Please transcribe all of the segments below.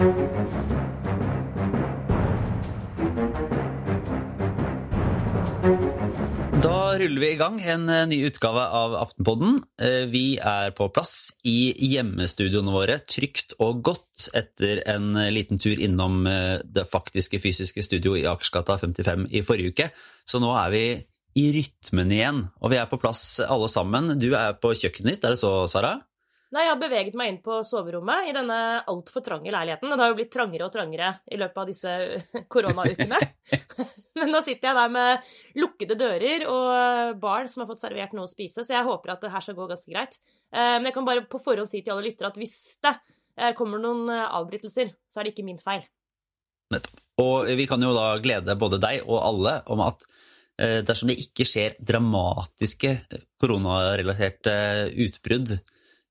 Da ruller vi i gang en eh, ny utgave av Aftenpodden. Eh, Vi er på plass i hjemmestudioene våre, trygt og godt, etter en liten tur innom eh, det faktiske fysiske studio i Akersgata 55 i forrige uke. Så nå er vi i rytmen igjen, og vi er på plass alle sammen. Du er på kjøkkenet ditt, er det så, Sara? Nei, jeg har beveget meg inn på soverommet i denne altfor trange leiligheten. Den har jo blitt trangere og trangere i løpet av disse koronaukene. Men nå sitter jeg der med lukkede dører og barn som har fått servert noe å spise, så jeg håper at det her skal gå ganske greit. Eh, Men jeg kan bare på forhånd si til alle lyttere at hvis det eh, kommer noen eh, avbrytelser, så er det ikke min feil. Nettopp. Og vi kan jo da glede både deg og alle om at eh, dersom det ikke skjer dramatiske eh, koronarelaterte utbrudd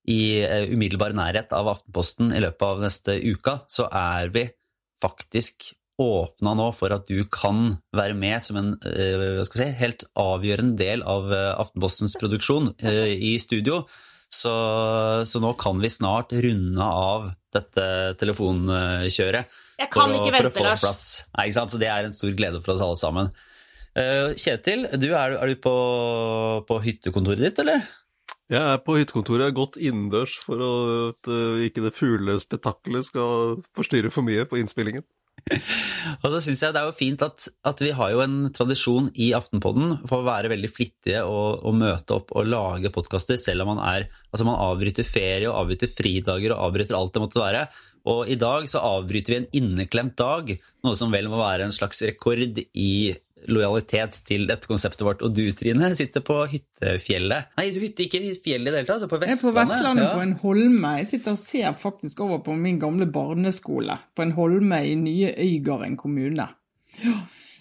i eh, umiddelbar nærhet av Aftenposten i løpet av neste uka, så er vi faktisk åpna nå for at du kan være med som en eh, si, helt avgjørende del av eh, Aftenpostens produksjon i studio. Så, så nå kan vi snart runde av dette telefonkjøret. Jeg kan å- ikke vente, Lars. Nei? Så det er en stor glede for oss alle sammen. Kjetil, du, er, er du på, på hyttekontoret ditt, eller? Jeg er på hyttekontoret, jeg har gått innendørs for at eh, ikke det fuglespetakkelet skal forstyrre for mye på innspillingen. Og så synes jeg det er jo fint at, at vi har jo en tradisjon i Aftenpodden for å være veldig flittige og, og møte opp og lage podkaster selv om man er Altså man avbryter ferie og avbryter fridager og avbryter alt det måtte være. Og i dag så avbryter vi en inneklemt dag, noe som vel må være en slags rekord i lojalitet til dette konseptet vårt. Og du, Trine, sitter på hyttefjellet. Nei, du hytter ikke i fjellet i det hele tatt, du er på Jeg er Vestlandet. på Vestlandet Ja. på en holme. Jeg sitter og ser faktisk over på min gamle barneskole. På en holme i nye Øygarden kommune.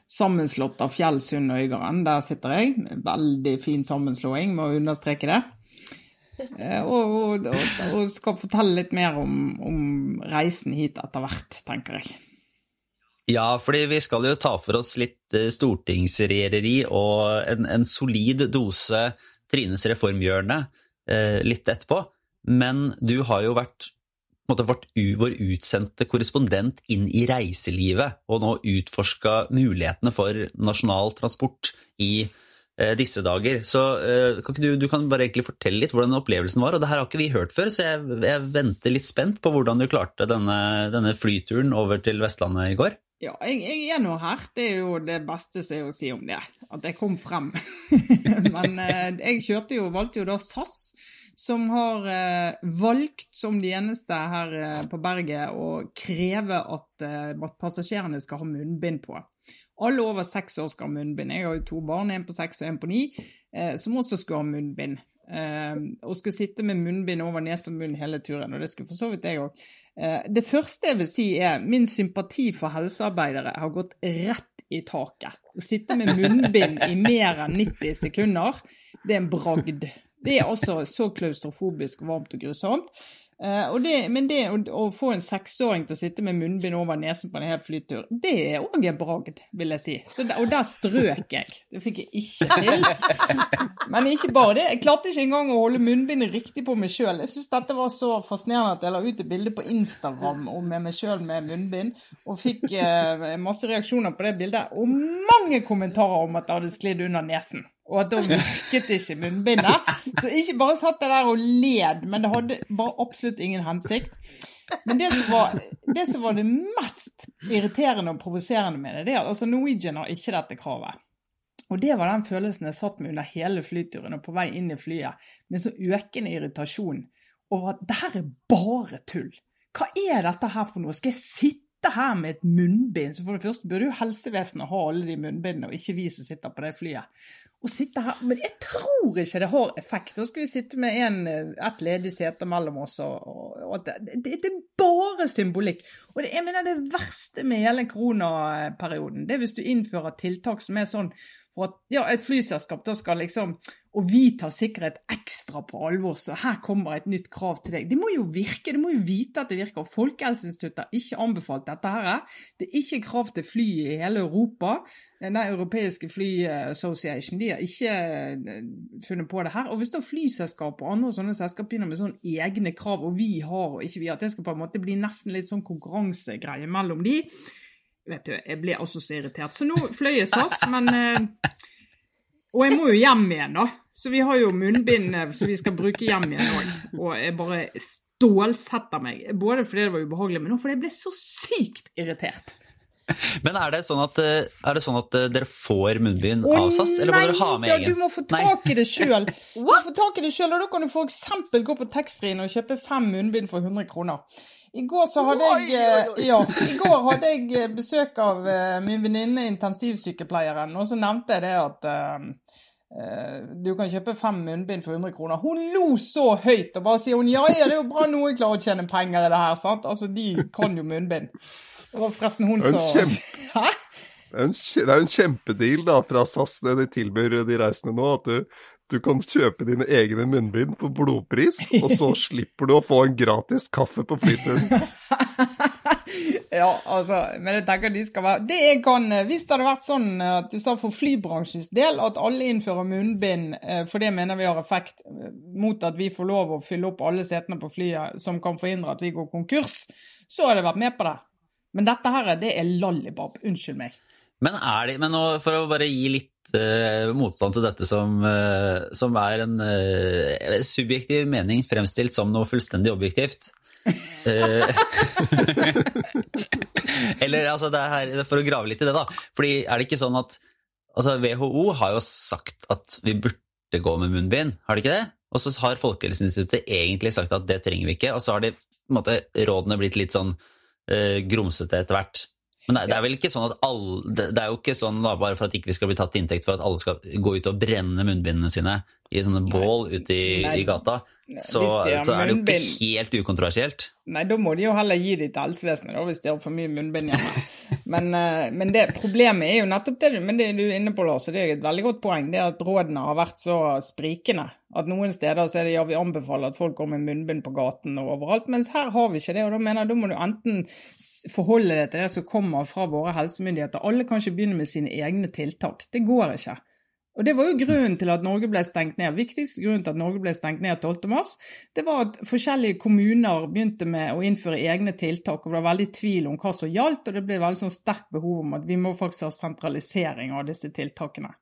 Sammenslått av Fjell, Sund og Øygarden. Der sitter jeg. Veldig fin sammenslåing, må understreke det. Eh, Og, og, og, og skal fortelle litt mer om, om reisen hit etter hvert, tenker jeg. Ja, fordi vi skal jo ta for oss litt eh, stortingsregjereri og en, en solid dose Trines reformhjørne eh, litt etterpå. Men du har jo vært måte, vårt, vår utsendte korrespondent inn i reiselivet, og nå utforska mulighetene for nasjonal transport i eh, disse dager. Så eh, kan du, du kan bare egentlig fortelle litt hvordan opplevelsen var. Og det her har ikke vi hørt før, så jeg, jeg venter litt spent på hvordan du klarte denne, denne flyturen over til Vestlandet i går. Ja, jeg, jeg er nå her. Det er jo det beste som er å si om det. At jeg kom frem. Men eh, jeg kjørte jo, valgte jo da SAS, som har eh, valgt som de eneste her eh, på berget å kreve at, eh, at passasjerene skal ha munnbind på. Alle over seks år skal ha munnbind. Jeg har jo to barn, en på seks og en på ni, eh, som også skulle ha munnbind. Eh, og skulle sitte med munnbind over nese og munn hele turen, og det skulle for så vidt jeg òg. Eh, det første jeg vil si er min sympati for helsearbeidere har gått rett i taket. Å sitte med munnbind i mer enn 90 sekunder, det er en bragd. Det er altså så klaustrofobisk varmt og grusomt. Og det, men det å, å få en seksåring til å sitte med munnbind over nesen på en hel flytur, det er òg en bragd, vil jeg si. Så, der- og der strøk jeg. Det fikk jeg ikke til. Men ikke bare det, jeg klarte ikke engang å holde munnbindet riktig på meg sjøl. Jeg syns dette var så fascinerende at jeg la ut et bilde på Instagram om med meg sjøl med munnbind, og fikk eh, masse reaksjoner på det bildet, og mange kommentarer om at det hadde sklidd under nesen. Og at da virket ikke munnbindet. Så ikke bare satt jeg der og led, men det hadde bare absolutt ingen hensikt. Men det som var det, som var det mest irriterende og provoserende med det, det er at altså Norwegian har ikke dette kravet. Og det var den følelsen jeg satt med under hele flyturen og på vei inn i flyet, med så økende irritasjon over at det her er bare tull. Hva er dette her for noe? Skal jeg sitte her med et munnbind? Så for det første burde jo helsevesenet ha alle de munnbindene, og ikke vi som sitter på det flyet. Og sitte her, Men jeg tror ikke det har effekt. Da skal vi sitte med en, et ledig sete mellom oss. og, og, og det, det, det er bare symbolikk. Og det, jeg mener det verste med hele koronaperioden, det er hvis du innfører tiltak som er sånn for at ja, et flyselskap da skal liksom Og vi tar sikkerhet ekstra på alvor, så her kommer et nytt krav til deg. Det må jo virke, det må jo vite at det virker. Folkehelseinstituttet har ikke anbefalt dette her. Det er ikke krav til fly i hele Europa. Den europeiske fly association de har ikke eh, funnet på det her. Og hvis da flyselskap og andre sånne selskap begynner med sånne egne krav, og vi har og ikke vi, at det skal på en måte bli nesten litt sånn konkurransegreie mellom de, vet du, jeg ble også så irritert. Så nå fløy jeg SAS, men eh, Og jeg må jo hjem igjen, da. Så vi har jo munnbind eh, som vi skal bruke hjem igjen òg. Og jeg bare stålsetter meg. Både fordi det var ubehagelig, men også fordi jeg ble så sykt irritert. Men er det sånn at, eh, er det sånn at dere får munnbind av SAS, eller må dere ha med egen? Ja, du må få tak i det sjøl. Og Da kan du f.eks. gå på taxfree-en og kjøpe fem munnbind for 100 kroner. I går så hadde jeg, eh, ja, i går hadde jeg eh, besøk av uh, min venninne intensivsykepleieren, og så nevnte jeg det at uh, du kan kjøpe fem munnbind for 100 kroner. Hun lo så høyt og bare sier hun, ja, ja, det er jo bra noen klarer å tjene penger i det her. sant? Altså, De kan jo munnbind. Det var forresten hun som kjempe- Hæ? Det er, en, kje- det er jo en kjempedeal da, fra SAS det de tilbyr de reisende nå, at du, du kan kjøpe dine egne munnbind på blodpris, og så slipper du å få en gratis kaffe på flyturen. Ja, altså, men jeg tenker de skal være Det jeg kan, eh, Hvis det hadde vært sånn eh, at du sa for flybransjens del at alle innfører munnbind, eh, for det mener vi har effekt mot at vi får lov å fylle opp alle setene på flyet som kan forhindre at vi går konkurs, så hadde jeg vært med på det. Men dette her, det er lallibab. Unnskyld meg. Men, er det, men nå, for å bare gi litt eh, motstand til dette som, eh, som er en uh, subjektiv mening fremstilt som noe fullstendig objektivt Eller altså, det er her, for å grave litt i det, da. Fordi er det ikke sånn at altså, WHO har jo sagt at vi burde gå med munnbind, har de ikke det? Og så har Folkehelseinstituttet egentlig sagt at det trenger vi ikke, og så har de, måte, rådene blitt litt sånn grumsete etter hvert. Men det er, vel ikke sånn at alle, det er jo ikke sånn da, bare for at ikke vi skal bli tatt til inntekt for at alle skal gå ut og brenne munnbindene sine i sånne bål ute i, Nei. i gata, så, Hvis de så er det jo ikke helt ukontroversielt. Nei, da må de jo heller gi det til helsevesenet, da, hvis de har for mye munnbind hjemme. Men, eh, men det problemet er jo nettopp det men det du er inne på, Lars, og det er et veldig godt poeng, det er at rådene har vært så sprikende. At noen steder så er det ja, vi anbefaler at folk går med munnbind på gaten og overalt, mens her har vi ikke det. Og da mener jeg da må du enten forholde deg til det som kommer fra våre helsemyndigheter. Alle kan ikke begynne med sine egne tiltak. Det går ikke. Og Det var jo grunnen til at Norge ble stengt ned. Viktigste grunnen til at Norge ble stengt ned 12. mars, det var at forskjellige kommuner begynte med å innføre egne tiltak, og det var veldig tvil om hva som gjaldt, og det ble veldig sånn sterkt behov om at vi må faktisk ha sentralisering av disse tiltakene.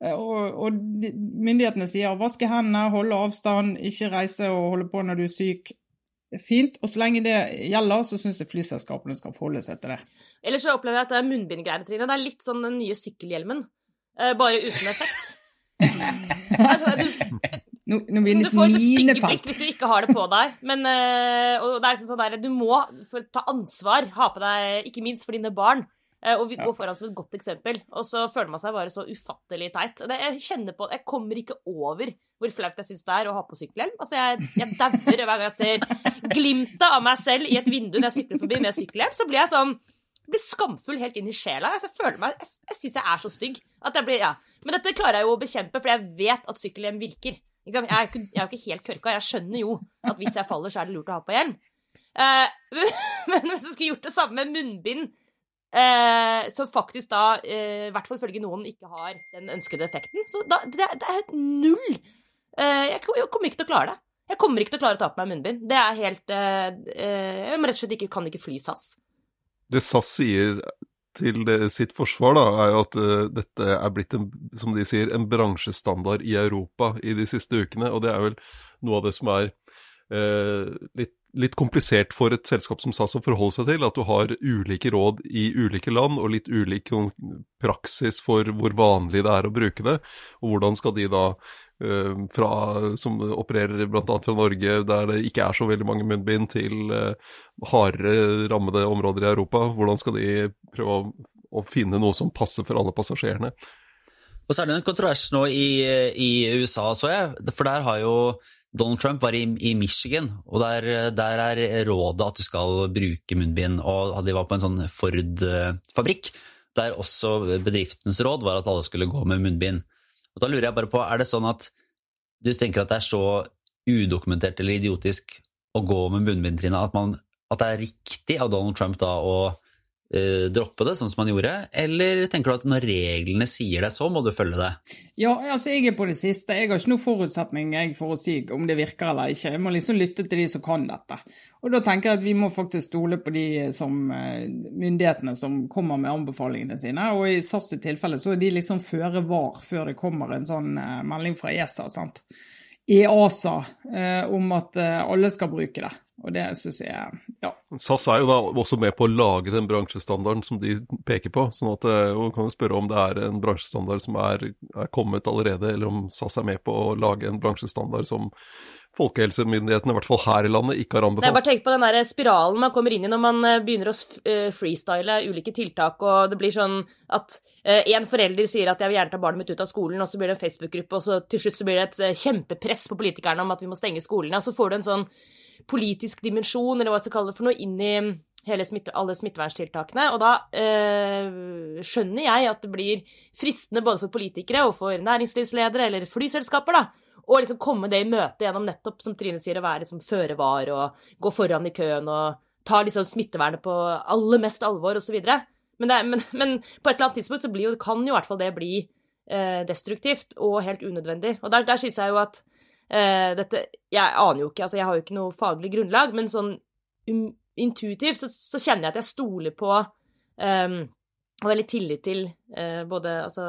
Eh, Og, og myndighetene sier vaske hendene, holde avstand, ikke reise og holde på når du er syk. Fint. Og så lenge det gjelder, så syns jeg flyselskapene skal forholde seg til det. Ellers så opplever jeg at det er munnbindgreiene, Trine. Det er litt sånn den nye sykkelhjelmen, bare uten effekt. altså, du, Nå, nå du får et så stygge blikk hvis du ikke har det på deg. Men eh, og det er liksom sånn der, du må for å ta ansvar ha på deg, ikke minst for dine barn. eh, Og vi går foran som et godt eksempel. Og så føler man seg bare så ufattelig teit. Det, jeg kjenner på, jeg kommer ikke over hvor flaut jeg syns det er å ha på sykkelhjelm. Altså, jeg, jeg dauer hver gang jeg ser glimtet av meg selv i et vindu når jeg sykler forbi med sykkelhjelm. Så blir jeg sånn jeg blir skamfull helt inn i sjela. Jeg føler meg, jeg, jeg syns jeg er så stygg. At jeg blir, ja. Men dette klarer jeg jo å bekjempe, for jeg vet at sykkelhjelm virker. Jeg er jo ikke, ikke helt kørka. Jeg skjønner jo at hvis jeg faller, så er det lurt å ha på hjelm. Eh, men hvis jeg skulle gjort det samme med munnbind, eh, som faktisk da, eh, i hvert fall ifølge noen, ikke har den ønskede effekten, så da, det, det er helt null. Eh, jeg, kommer ikke til å klare det. Jeg kommer ikke til å klare å ta på meg munnbind. Det er helt eh, eh, Jeg rett og slett ikke, kan ikke fly SAS. Det SAS sier til sitt forsvar, da, er jo at uh, dette er blitt, en, som de sier, en bransjestandard i Europa i de siste ukene. Og det er vel noe av det som er uh, litt, litt komplisert for et selskap som SAS å forholde seg til. At du har ulike råd i ulike land, og litt ulik praksis for hvor vanlig det er å bruke det. Og hvordan skal de da fra, som opererer bl.a. fra Norge, der det ikke er så veldig mange munnbind, til eh, hardere rammede områder i Europa. Hvordan skal de prøve å, å finne noe som passer for alle passasjerene? Og så er det en kontrovers nå i, i USA, så jeg. For der har jo Donald Trump var i, i Michigan, og der, der er rådet at du skal bruke munnbind. Og de var på en sånn Ford-fabrikk. der også bedriftens råd var at alle skulle gå med munnbind. Og Da lurer jeg bare på, er det sånn at du tenker at det er så udokumentert eller idiotisk å gå med munnbind, at, at det er riktig av Donald Trump da å droppe det, sånn som han gjorde? Eller tenker du at når reglene sier det, så må du følge det? Ja, altså jeg er på det siste. Jeg har ikke noen forutsetning jeg, for å si om det virker eller ikke. Jeg må liksom lytte til de som kan dette. Og da tenker jeg at vi må faktisk stole på de som uh, myndighetene som kommer med anbefalingene sine. Og i SAS i tilfelle så er de liksom føre var før det kommer en sånn uh, melding fra ESA. sant? EASA om at alle skal bruke det. Og det syns jeg Ja. SAS er jo da også med på å lage den bransjestandarden som de peker på. sånn at Man kan jo spørre om det er en bransjestandard som er, er, kommet allerede, eller om SAS er med på å lage en bransjestandard som folkehelsemyndighetene, i hvert fall her i landet, ikke har anbefalt. Nei, bare tenk på den der spiralen man kommer inn i når man eh, begynner å eh, freestyle ulike tiltak, og det blir sånn at én eh, forelder sier at jeg vil gjerne ta barnet mitt ut av skolen, og så blir det en Facebook-gruppe, og så til slutt så blir det et kjempepress på politikerne om at vi må stenge skolene, og så får du en sånn politisk dimensjon, eller hva jeg skal kalle det for noe, inn i smitte, alle smitteverntiltakene. Og da øh, skjønner jeg at det blir fristende både for politikere og for næringslivsledere eller flyselskaper da, å liksom komme det i møte gjennom nettopp, som Trine sier, å være liksom føre var og gå foran i køen og ta liksom smittevernet på aller mest alvor osv. Men, men, men på et eller annet tidspunkt så jo, kan jo i hvert fall det bli eh, destruktivt og helt unødvendig. Og der, der syns jeg jo at Uh, dette Jeg aner jo ikke, altså jeg har jo ikke noe faglig grunnlag, men sånn um, intuitivt så, så, kjenner jeg at jeg stoler på um, og veldig tillit til uh, både altså,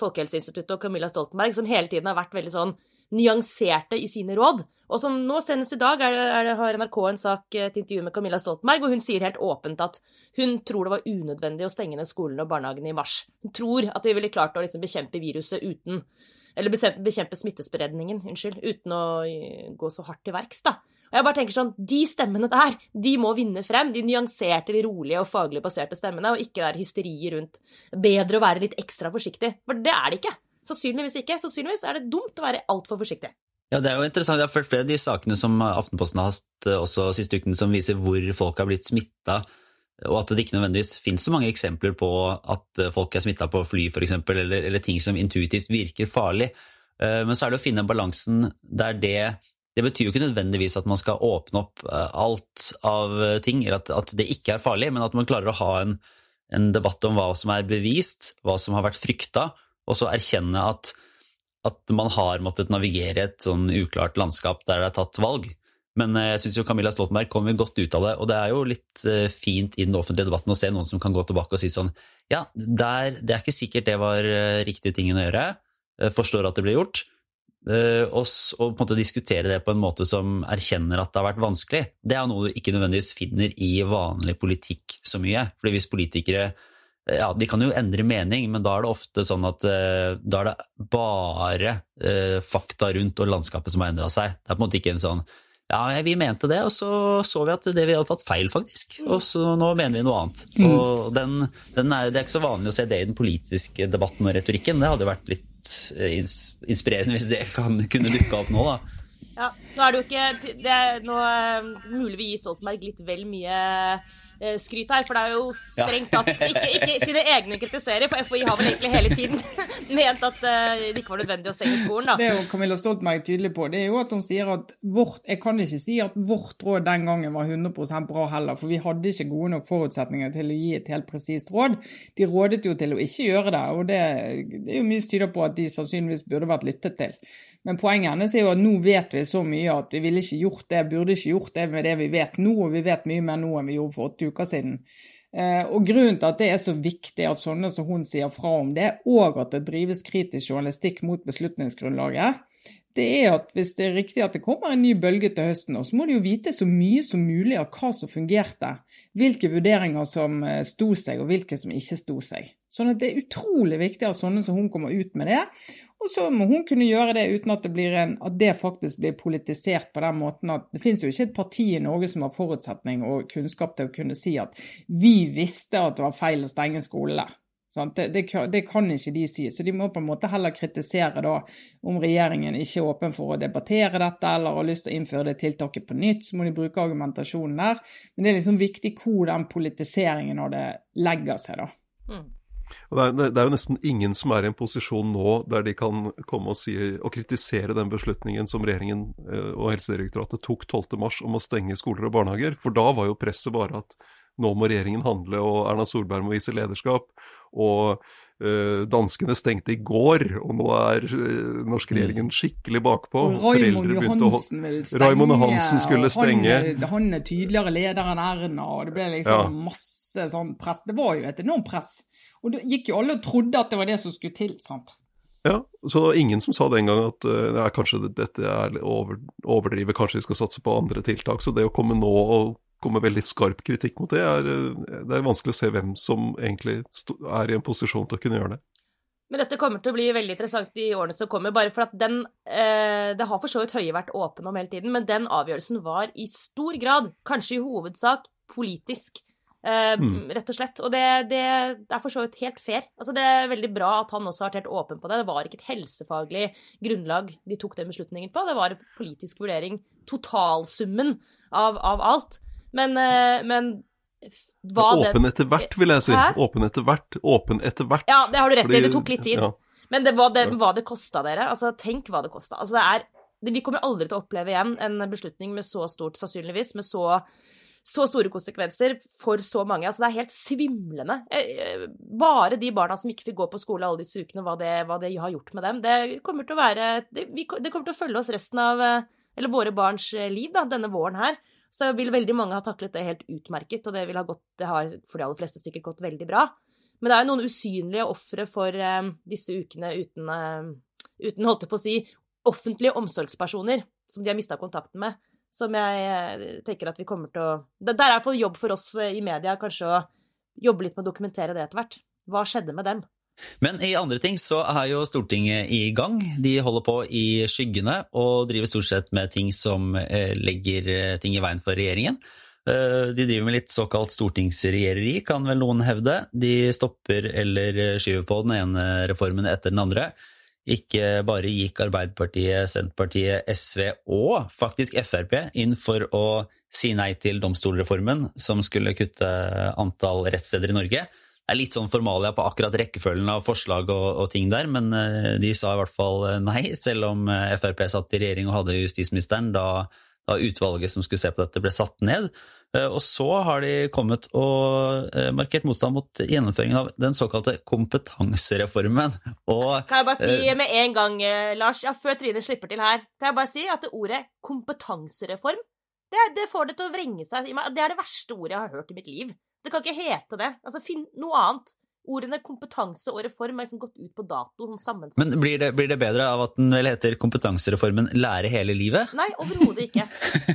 Folkehelseinstituttet og Camilla Stoltenberg, som hele tiden har vært veldig sånn nyanserte i sine råd. Og som nå senest i dag er det, er det, har NRK en sak, til intervju med Camilla Stoltenberg, og hun sier helt åpent at hun tror det var unødvendig å stenge ned skolene og barnehagene i mars. Hun tror at vi ville klart å liksom bekjempe viruset uten eller bekjempe smittespredningen, unnskyld, uten å gå så hardt til verks, da. Og jeg bare tenker sånn, De stemmene der de må vinne frem. De nyanserte, de rolige og faglig baserte stemmene, og ikke der hysteriet rundt bedre å være litt ekstra forsiktig. For det er det ikke. Sannsynligvis ikke. Sannsynligvis er det dumt å være altfor forsiktig. Ja, Det er jo interessant. Jeg har fulgt flere av de sakene som Aftenposten har hatt eh, også siste uken, som viser hvor folk har blitt smitta og at det ikke nødvendigvis finnes så mange eksempler på at eh, folk er smitta på fly f.eks., eller, eller ting som intuitivt virker farlig. Eh, men så er det å finne balansen der det Det betyr jo ikke nødvendigvis at man skal åpne opp alt av ting, eller at, at det ikke er farlig, men at man klarer å ha en, en, debatt om hva som er bevist, hva som har vært frykta, og så erkjenne at, at man har måttet navigere et sånn uklart landskap der det er tatt valg. Men eh, jeg syns Camilla Stoltenberg kommer godt ut av det. Og det er jo litt eh, fint i den offentlige debatten å se noen som kan gå tilbake og si sånn Ja, der, det er ikke sikkert det var riktige riktig tingen å gjøre. Jeg forstår at det ble gjort. Og, på en måte diskutere det på en måte som erkjenner at det har vært vanskelig. Det er noe du ikke nødvendigvis finner i vanlig politikk så mye. Fordi hvis politikere ja, De kan jo endre mening, men da er det ofte sånn at da er det bare fakta rundt og landskapet som har endra seg. Det er på en måte ikke en sånn ja, vi mente det, og så så vi at det vi hadde tatt feil, faktisk. Og så nå mener vi noe annet. Mm. Og den, den er, Det er ikke så vanlig å se det i den politiske debatten og retorikken. Det hadde vært litt eh, inspirerende hvis det kan, kunne dukka opp nå, da. Ja, nå er det jo ikke det er, Nå mulig vi gir Stoltenberg litt vel mye skryt her, for det er jo strengt tatt ikke, ikke sine egne kritiserer, for FHI har vel egentlig hele tiden ment at uh, det ikke var nødvendig å stenge skolen, da. Det er jo Camilla Stoltenberg tydelig på, det er jo at hun sier at vårt Jeg kan ikke si at vårt råd den gangen var 100 bra heller, for vi hadde ikke gode nok forutsetninger til å gi et helt presist råd. De rådet jo til å ikke gjøre det, og det, det er jo mye som tyder på at de sannsynligvis burde vært lyttet til. Men poenget hennes er jo at nå vet vi så mye at vi ville ikke gjort det, burde ikke gjort det med det vi vet nå, og vi vet mye mer nå enn vi gjorde for åtte uker siden. Eh, og Grunnen til at det er så viktig at sånne som hun sier fra om det, og at det drives kritisk journalistikk mot beslutningsgrunnlaget, det er at hvis det er riktig at det kommer en ny bølge til høsten, så må de jo vite så mye som mulig av hva som fungerte, hvilke vurderinger som eh, sto seg og hvilke som ikke sto seg. Sånn at det er utrolig viktig at sånne som hun kommer ut med det. Og så må hun kunne gjøre det uten at det, en, at det faktisk blir politisert på den måten at det finnes jo ikke et parti i Norge som har forutsetning og kunnskap til å kunne si at vi visste at det var feil å stenge skolene. Det, det, det, kan ikke de si, så de må på en måte heller kritisere da om regjeringen ikke er åpen for å debattere dette eller har lyst til å innføre det tiltaket på nytt, så må de bruke argumentasjonen der. Men det er liksom viktig hvor den politiseringen av det legger seg, da. Mm. Og det, er, det er jo nesten ingen som er i en posisjon nå der de kan komme og, si, og kritisere den beslutningen som regjeringen eh, og Helsedirektoratet tok 12.3 om å stenge skoler og barnehager. For da var jo presset bare at nå må regjeringen handle, og Erna Solberg må vise lederskap. Og danskene stengte i går, og nå er norsk norske Mm. regjeringen skikkelig bakpå. Raymond Johansen vil stenge. Raymond Johansen skulle stenge. Han, er- han er tydeligere leder enn Erna, og det ble liksom Ja. masse sånn press. Det var jo et enormt press. Og det gikk jo alle og trodde at det var det som skulle til, sant. Ja, så det var ingen som sa den gang at uh, kanskje dette er over, overdrivet, kanskje vi skal satse på andre tiltak. Så det å komme nå og komme veldig skarp kritikk mot det, er, øh, det er vanskelig å se hvem som egentlig er i en posisjon til å kunne gjøre det. Men dette kommer til å bli veldig interessant i årene som kommer, bare for at den eh, Det har for så vidt Høie vært åpen om hele tiden, men den avgjørelsen var i stor grad, kanskje i hovedsak, politisk. Eh, Mm. Rett og slett. Og det, det er for så vidt helt fair. Altså, det er veldig bra at han også har vært helt åpen på det. Det var ikke et helsefaglig grunnlag de tok den beslutningen på. Det var en politisk vurdering. Totalsummen av, av alt. Men, eh, men hva ja, Åpen etter hvert, vil jeg si. Hæ? Åpen etter hvert. Åpen etter hvert. Ja, det har du rett i. Det tok litt tid. Ja. Men det, hva det, hva det kosta dere, altså tenk hva det kosta. Altså, det er Vi kommer aldri til å oppleve igjen en beslutning med så stort, sannsynligvis, med så, så store konsekvenser for så mange. Altså, det er helt svimlende. Eh, eh, Bare de barna som ikke fikk gå på skole alle disse ukene, hva det, hva det har gjort med dem, det kommer til å være det, kommer til å følge oss resten av Eller våre barns liv, da, denne våren her. Så vil veldig mange ha taklet det helt utmerket, og det vil ha gått Det har for de aller fleste sikkert gått veldig bra. Men det er jo noen usynlige ofre for eh, disse ukene uten, eh, uten, holdt jeg på å si, offentlige omsorgspersoner som de har mista kontakten med. Som jeg eh, tenker at vi kommer til å Det det er i hvert fall jobb for oss eh, i media kanskje å jobbe litt med å dokumentere det etter hvert. Hva skjedde med dem? Men i andre ting så er jo Stortinget i gang. De holder på i skyggene og driver stort sett med ting som eh, legger eh, ting i veien for regjeringen. Eh, De driver med litt såkalt stortingsregjereri, kan vel noen hevde. De stopper eller skyver på den ene reformen etter den andre. Ikke bare gikk Arbeiderpartiet, Senterpartiet, SV og faktisk Frp inn for å si nei til domstolreformen, som skulle kutte antall rettssteder i Norge. Det er litt sånn formalia på akkurat rekkefølgen av forslag og, og ting der, men eh, de sa i hvert fall eh, nei, selv om eh, Frp satt i regjering og hadde justisministeren da, da utvalget som skulle se på dette, ble satt ned. Og så har de kommet og markert motstand mot gjennomføringen av den såkalte kompetansereformen. Og Kan jeg bare si med en gang, Lars, ja, før Trine slipper til her, kan jeg bare si at det ordet kompetansereform, det, det får det til å vrenge seg i meg. Det er det verste ordet jeg har hørt i mitt liv. Det kan ikke hete det. Altså, finn noe annet. Ordene kompetanse og reform er liksom gått ut på dato. Sånn. Men blir det, blir det bedre av at den vel heter kompetansereformen Lære hele livet? Nei, overhodet ikke.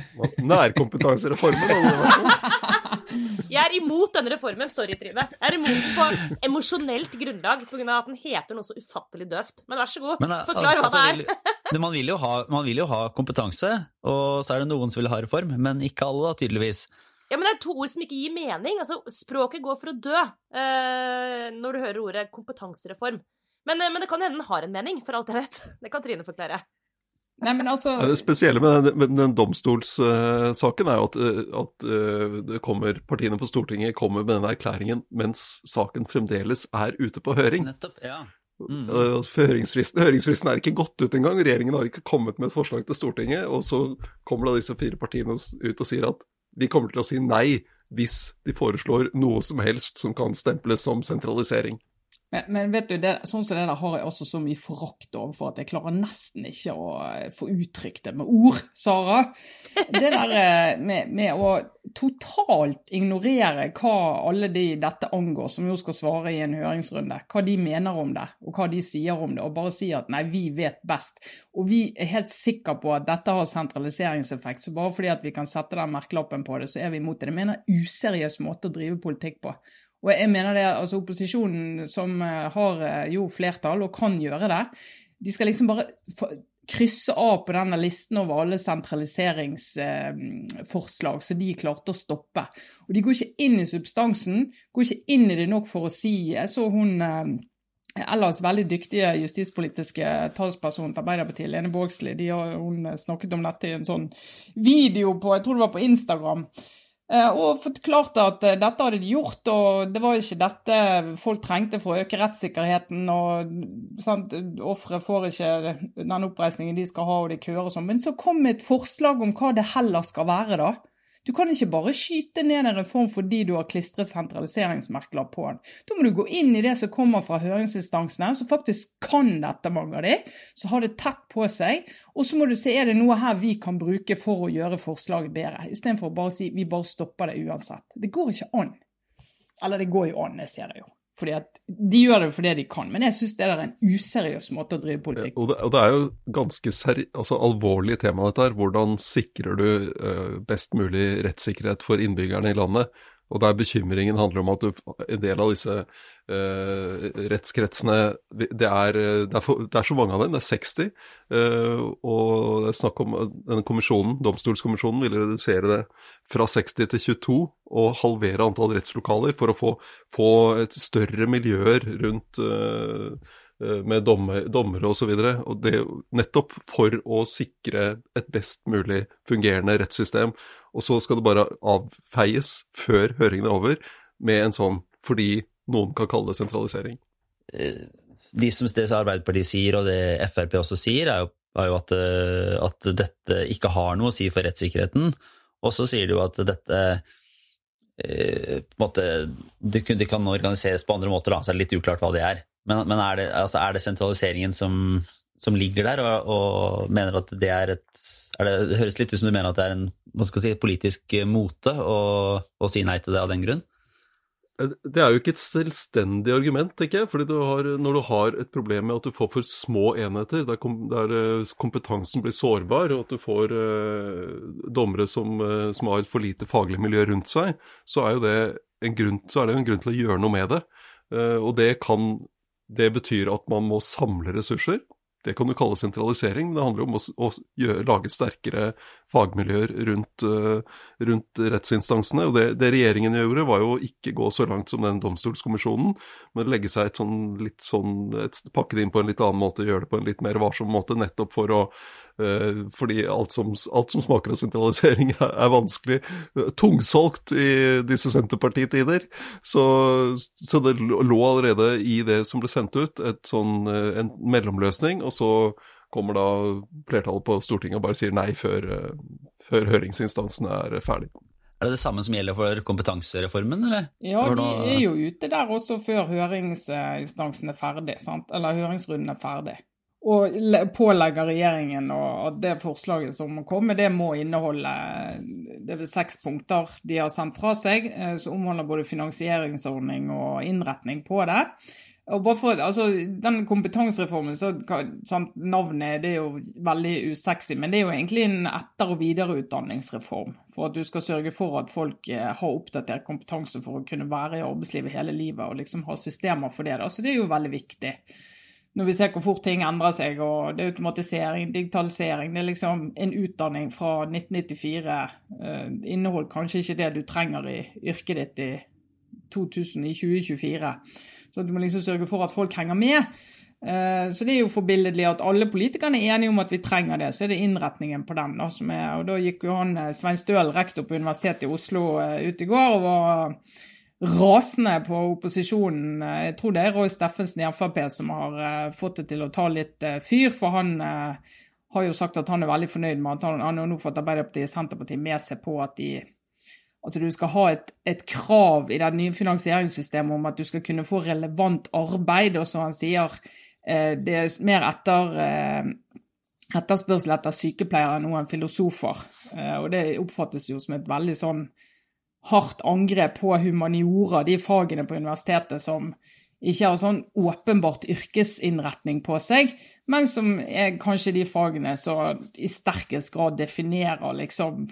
Nærkompetansereformen. hadde. Jeg er imot denne reformen. Sorry, Trine. Jeg er imot på emosjonelt grunnlag pga. at den heter noe så ufattelig døvt. Men vær så god, Men, forklar forklar hva altså, det er. vil- man vil, jo ha, man vil jo ha kompetanse, og så er det noen som vil ha reform, men ikke alle, da, tydeligvis. Ja, men det er to ord som ikke gir mening. Altså, språket går for å dø eh, når du hører ordet kompetansereform. Men, eh, men det kan hende den har en mening, for alt jeg vet. Det kan Trine forklare. Nei, men altså Det spesielle med den, med den domstolssaken er jo at, eh, at det kommer, partiene på Stortinget kommer med denne erklæringen mens saken fremdeles er ute på høring. Nettopp, ja. Mm. Høringsfristen, høringsfristen er ikke gått ut engang. Regjeringen har ikke kommet med et forslag til Stortinget. Og så kommer da disse fire partiene ut og sier at vi kommer til å si nei hvis de foreslår noe som helst som kan stemples som sentralisering. Men, men vet du, det, sånn som det der har jeg også så mye forakt overfor at jeg klarer nesten ikke å eh, få uttrykt det med ord, Sara. Det der eh, med, med å totalt ignorere hva alle de dette angår, som jo skal svare i en høringsrunde, hva de mener om det, og hva de sier om det, og bare si at nei, vi vet best. Og vi er helt sikre på at dette har sentraliseringseffekt, så bare fordi at vi kan sette den merkelappen på det, så er vi imot det. Det mener er useriøs måte å drive politikk på. Og jeg mener det, altså Opposisjonen, som eh, har eh, jo flertall og kan gjøre det, de skal liksom bare krysse av på denne listen over alle sentraliseringsforslag som de klarte å stoppe. Og de går ikke inn i substansen, går ikke inn i det nok for å si Jeg så hun eh, ellers veldig dyktige justispolitiske talsperson til Arbeiderpartiet, Lene Vågslid, hun snakket om dette i en sånn video på jeg tror det var på Instagram. Eh, og forklarte at eh, dette hadde de gjort, og det var ikke dette folk trengte for å øke rettssikkerheten. og Ofre får ikke den oppreisningen de skal ha, og de køer og sånn. Men så kom et forslag om hva det heller skal være, da. Du kan ikke bare skyte ned en reform fordi du har klistret sentraliseringsmerkler på den. Da må du gå inn i det som kommer fra høringsinstansene, som faktisk kan dette, mange av de, som har det tett på seg. Og så må du se er det noe her vi kan bruke for å gjøre forslaget bedre, istedenfor å bare si vi bare stopper det uansett. Det går ikke an. Eller det går jo an, jeg ser det jo fordi at de gjør det fordi de kan, men jeg syns det er en useriøs måte å drive politikk på. Og, og, det er jo ganske seri altså alvorlig tema dette her. Hvordan sikrer du uh, best mulig rettssikkerhet for innbyggerne i landet? Og der bekymringen handler om at du, en del av disse uh, rettskretsene det er, det, er for, det er, så mange av dem, det er 60. Uh, og det er snakk om denne kommisjonen, domstolskommisjonen, vil redusere det fra 60 til 22 og halvere antall rettslokaler for å få, få et større miljøer rundt uh, med dommere dommer, osv. Nettopp for å sikre et best mulig fungerende rettssystem og så skal det bare avfeies før høringen er over, med en sånn fordi noen kan kalle det sentralisering. Eh, de som det Arbeiderpartiet sier, og det Frp også sier, er jo, er jo at, eh, at, dette ikke har noe å si for rettssikkerheten. Og så sier de jo at dette eh, på en måte, de, kan organiseres på andre måter, da, så er det litt uklart hva det er. Men, men er, det, altså, er, det, sentraliseringen som, som ligger der, og, og, mener at det er et er det, det, høres litt ut som du mener at det er en hva skal si, politisk mote å, å, si nei til det av den grunn? Eh, det er jo ikke et selvstendig argument, tenker jeg. fordi du har, når du har et problem med at du får for små enheter, der, kom, der eh, kompetansen blir sårbar, og at du får eh, dommere som, som, har for lite faglig miljø rundt seg, så er, det en grunn, er det en grunn til å gjøre noe med det. Eh, og det kan Det betyr at man må samle ressurser. Det kan du kalle sentralisering, det handler om å, å gjøre, lage sterkere fagmiljøer rundt, uh, rundt rettsinstansene. Og det, det, regjeringen gjorde, var jo å ikke gå så langt som den domstolskommisjonen, men legge seg et sånn, litt sånn, et, pakke det inn på en litt annen måte, gjøre det på en litt mer varsom måte, nettopp for å Fordi alt som, alt som, smaker av sentralisering er, vanskelig. Tungsolgt i disse Senterpartitider. Så, så det lå allerede i det som ble sendt ut, et sånn, uh, en mellomløsning. og så kommer da flertallet på Stortinget og bare sier nei før, eh, før høringsinstansen er ferdig. Er det det samme som gjelder for kompetansereformen, eller? Ja, de er jo ute der også før høringsinstansen er ferdig, sant? eller høringsrunden er ferdig. Og pålegger regjeringen at det forslaget som kommer, det må inneholde det er seks punkter de har sendt fra seg, eh, som omhandler både finansieringsordning og innretning på det. Og bare for, altså, den kompetansereformen, så sant, Navnet det er jo veldig usexy, men det er jo egentlig en etter- og videreutdanningsreform. For at du skal sørge for at folk eh, har oppdatert kompetanse for å kunne være i arbeidslivet hele livet og liksom ha systemer for det. Da. Så det er jo veldig viktig. Når vi ser hvor fort ting endrer seg, og det er automatisering, digitalisering Det er liksom en utdanning fra 1994 eh, inneholdt kanskje ikke det du trenger i yrket ditt i 2000, i 2024. Så du må liksom sørge for at folk henger med. Eh, så det er jo forbilledlig at alle politikerne er enige om at vi trenger det. Så er det innretningen på den. Da, som er, og da gikk jo han eh, Svein Støl, rektor på Universitetet i Oslo, eh, ut i går og var rasende på opposisjonen. Jeg tror det er Roy Steffensen i Frp som har fått det til å ta litt fyr, for han har jo sagt at han er veldig fornøyd med at han, han har nå fått Arbeiderpartiet og Senterpartiet med seg på at de Altså du skal ha et, et, krav i det nye finansieringssystemet om at du skal kunne få relevant arbeid, og som han sier, eh, det er mer etter eh, etterspørsel etter sykepleiere enn noen filosofer. Eh, og det oppfattes jo som et veldig sånn hardt angrep på humaniora, de fagene på universitetet som ikke har sånn åpenbart yrkesinnretning på seg, men som er kanskje de fagene som i sterkest grad definerer liksom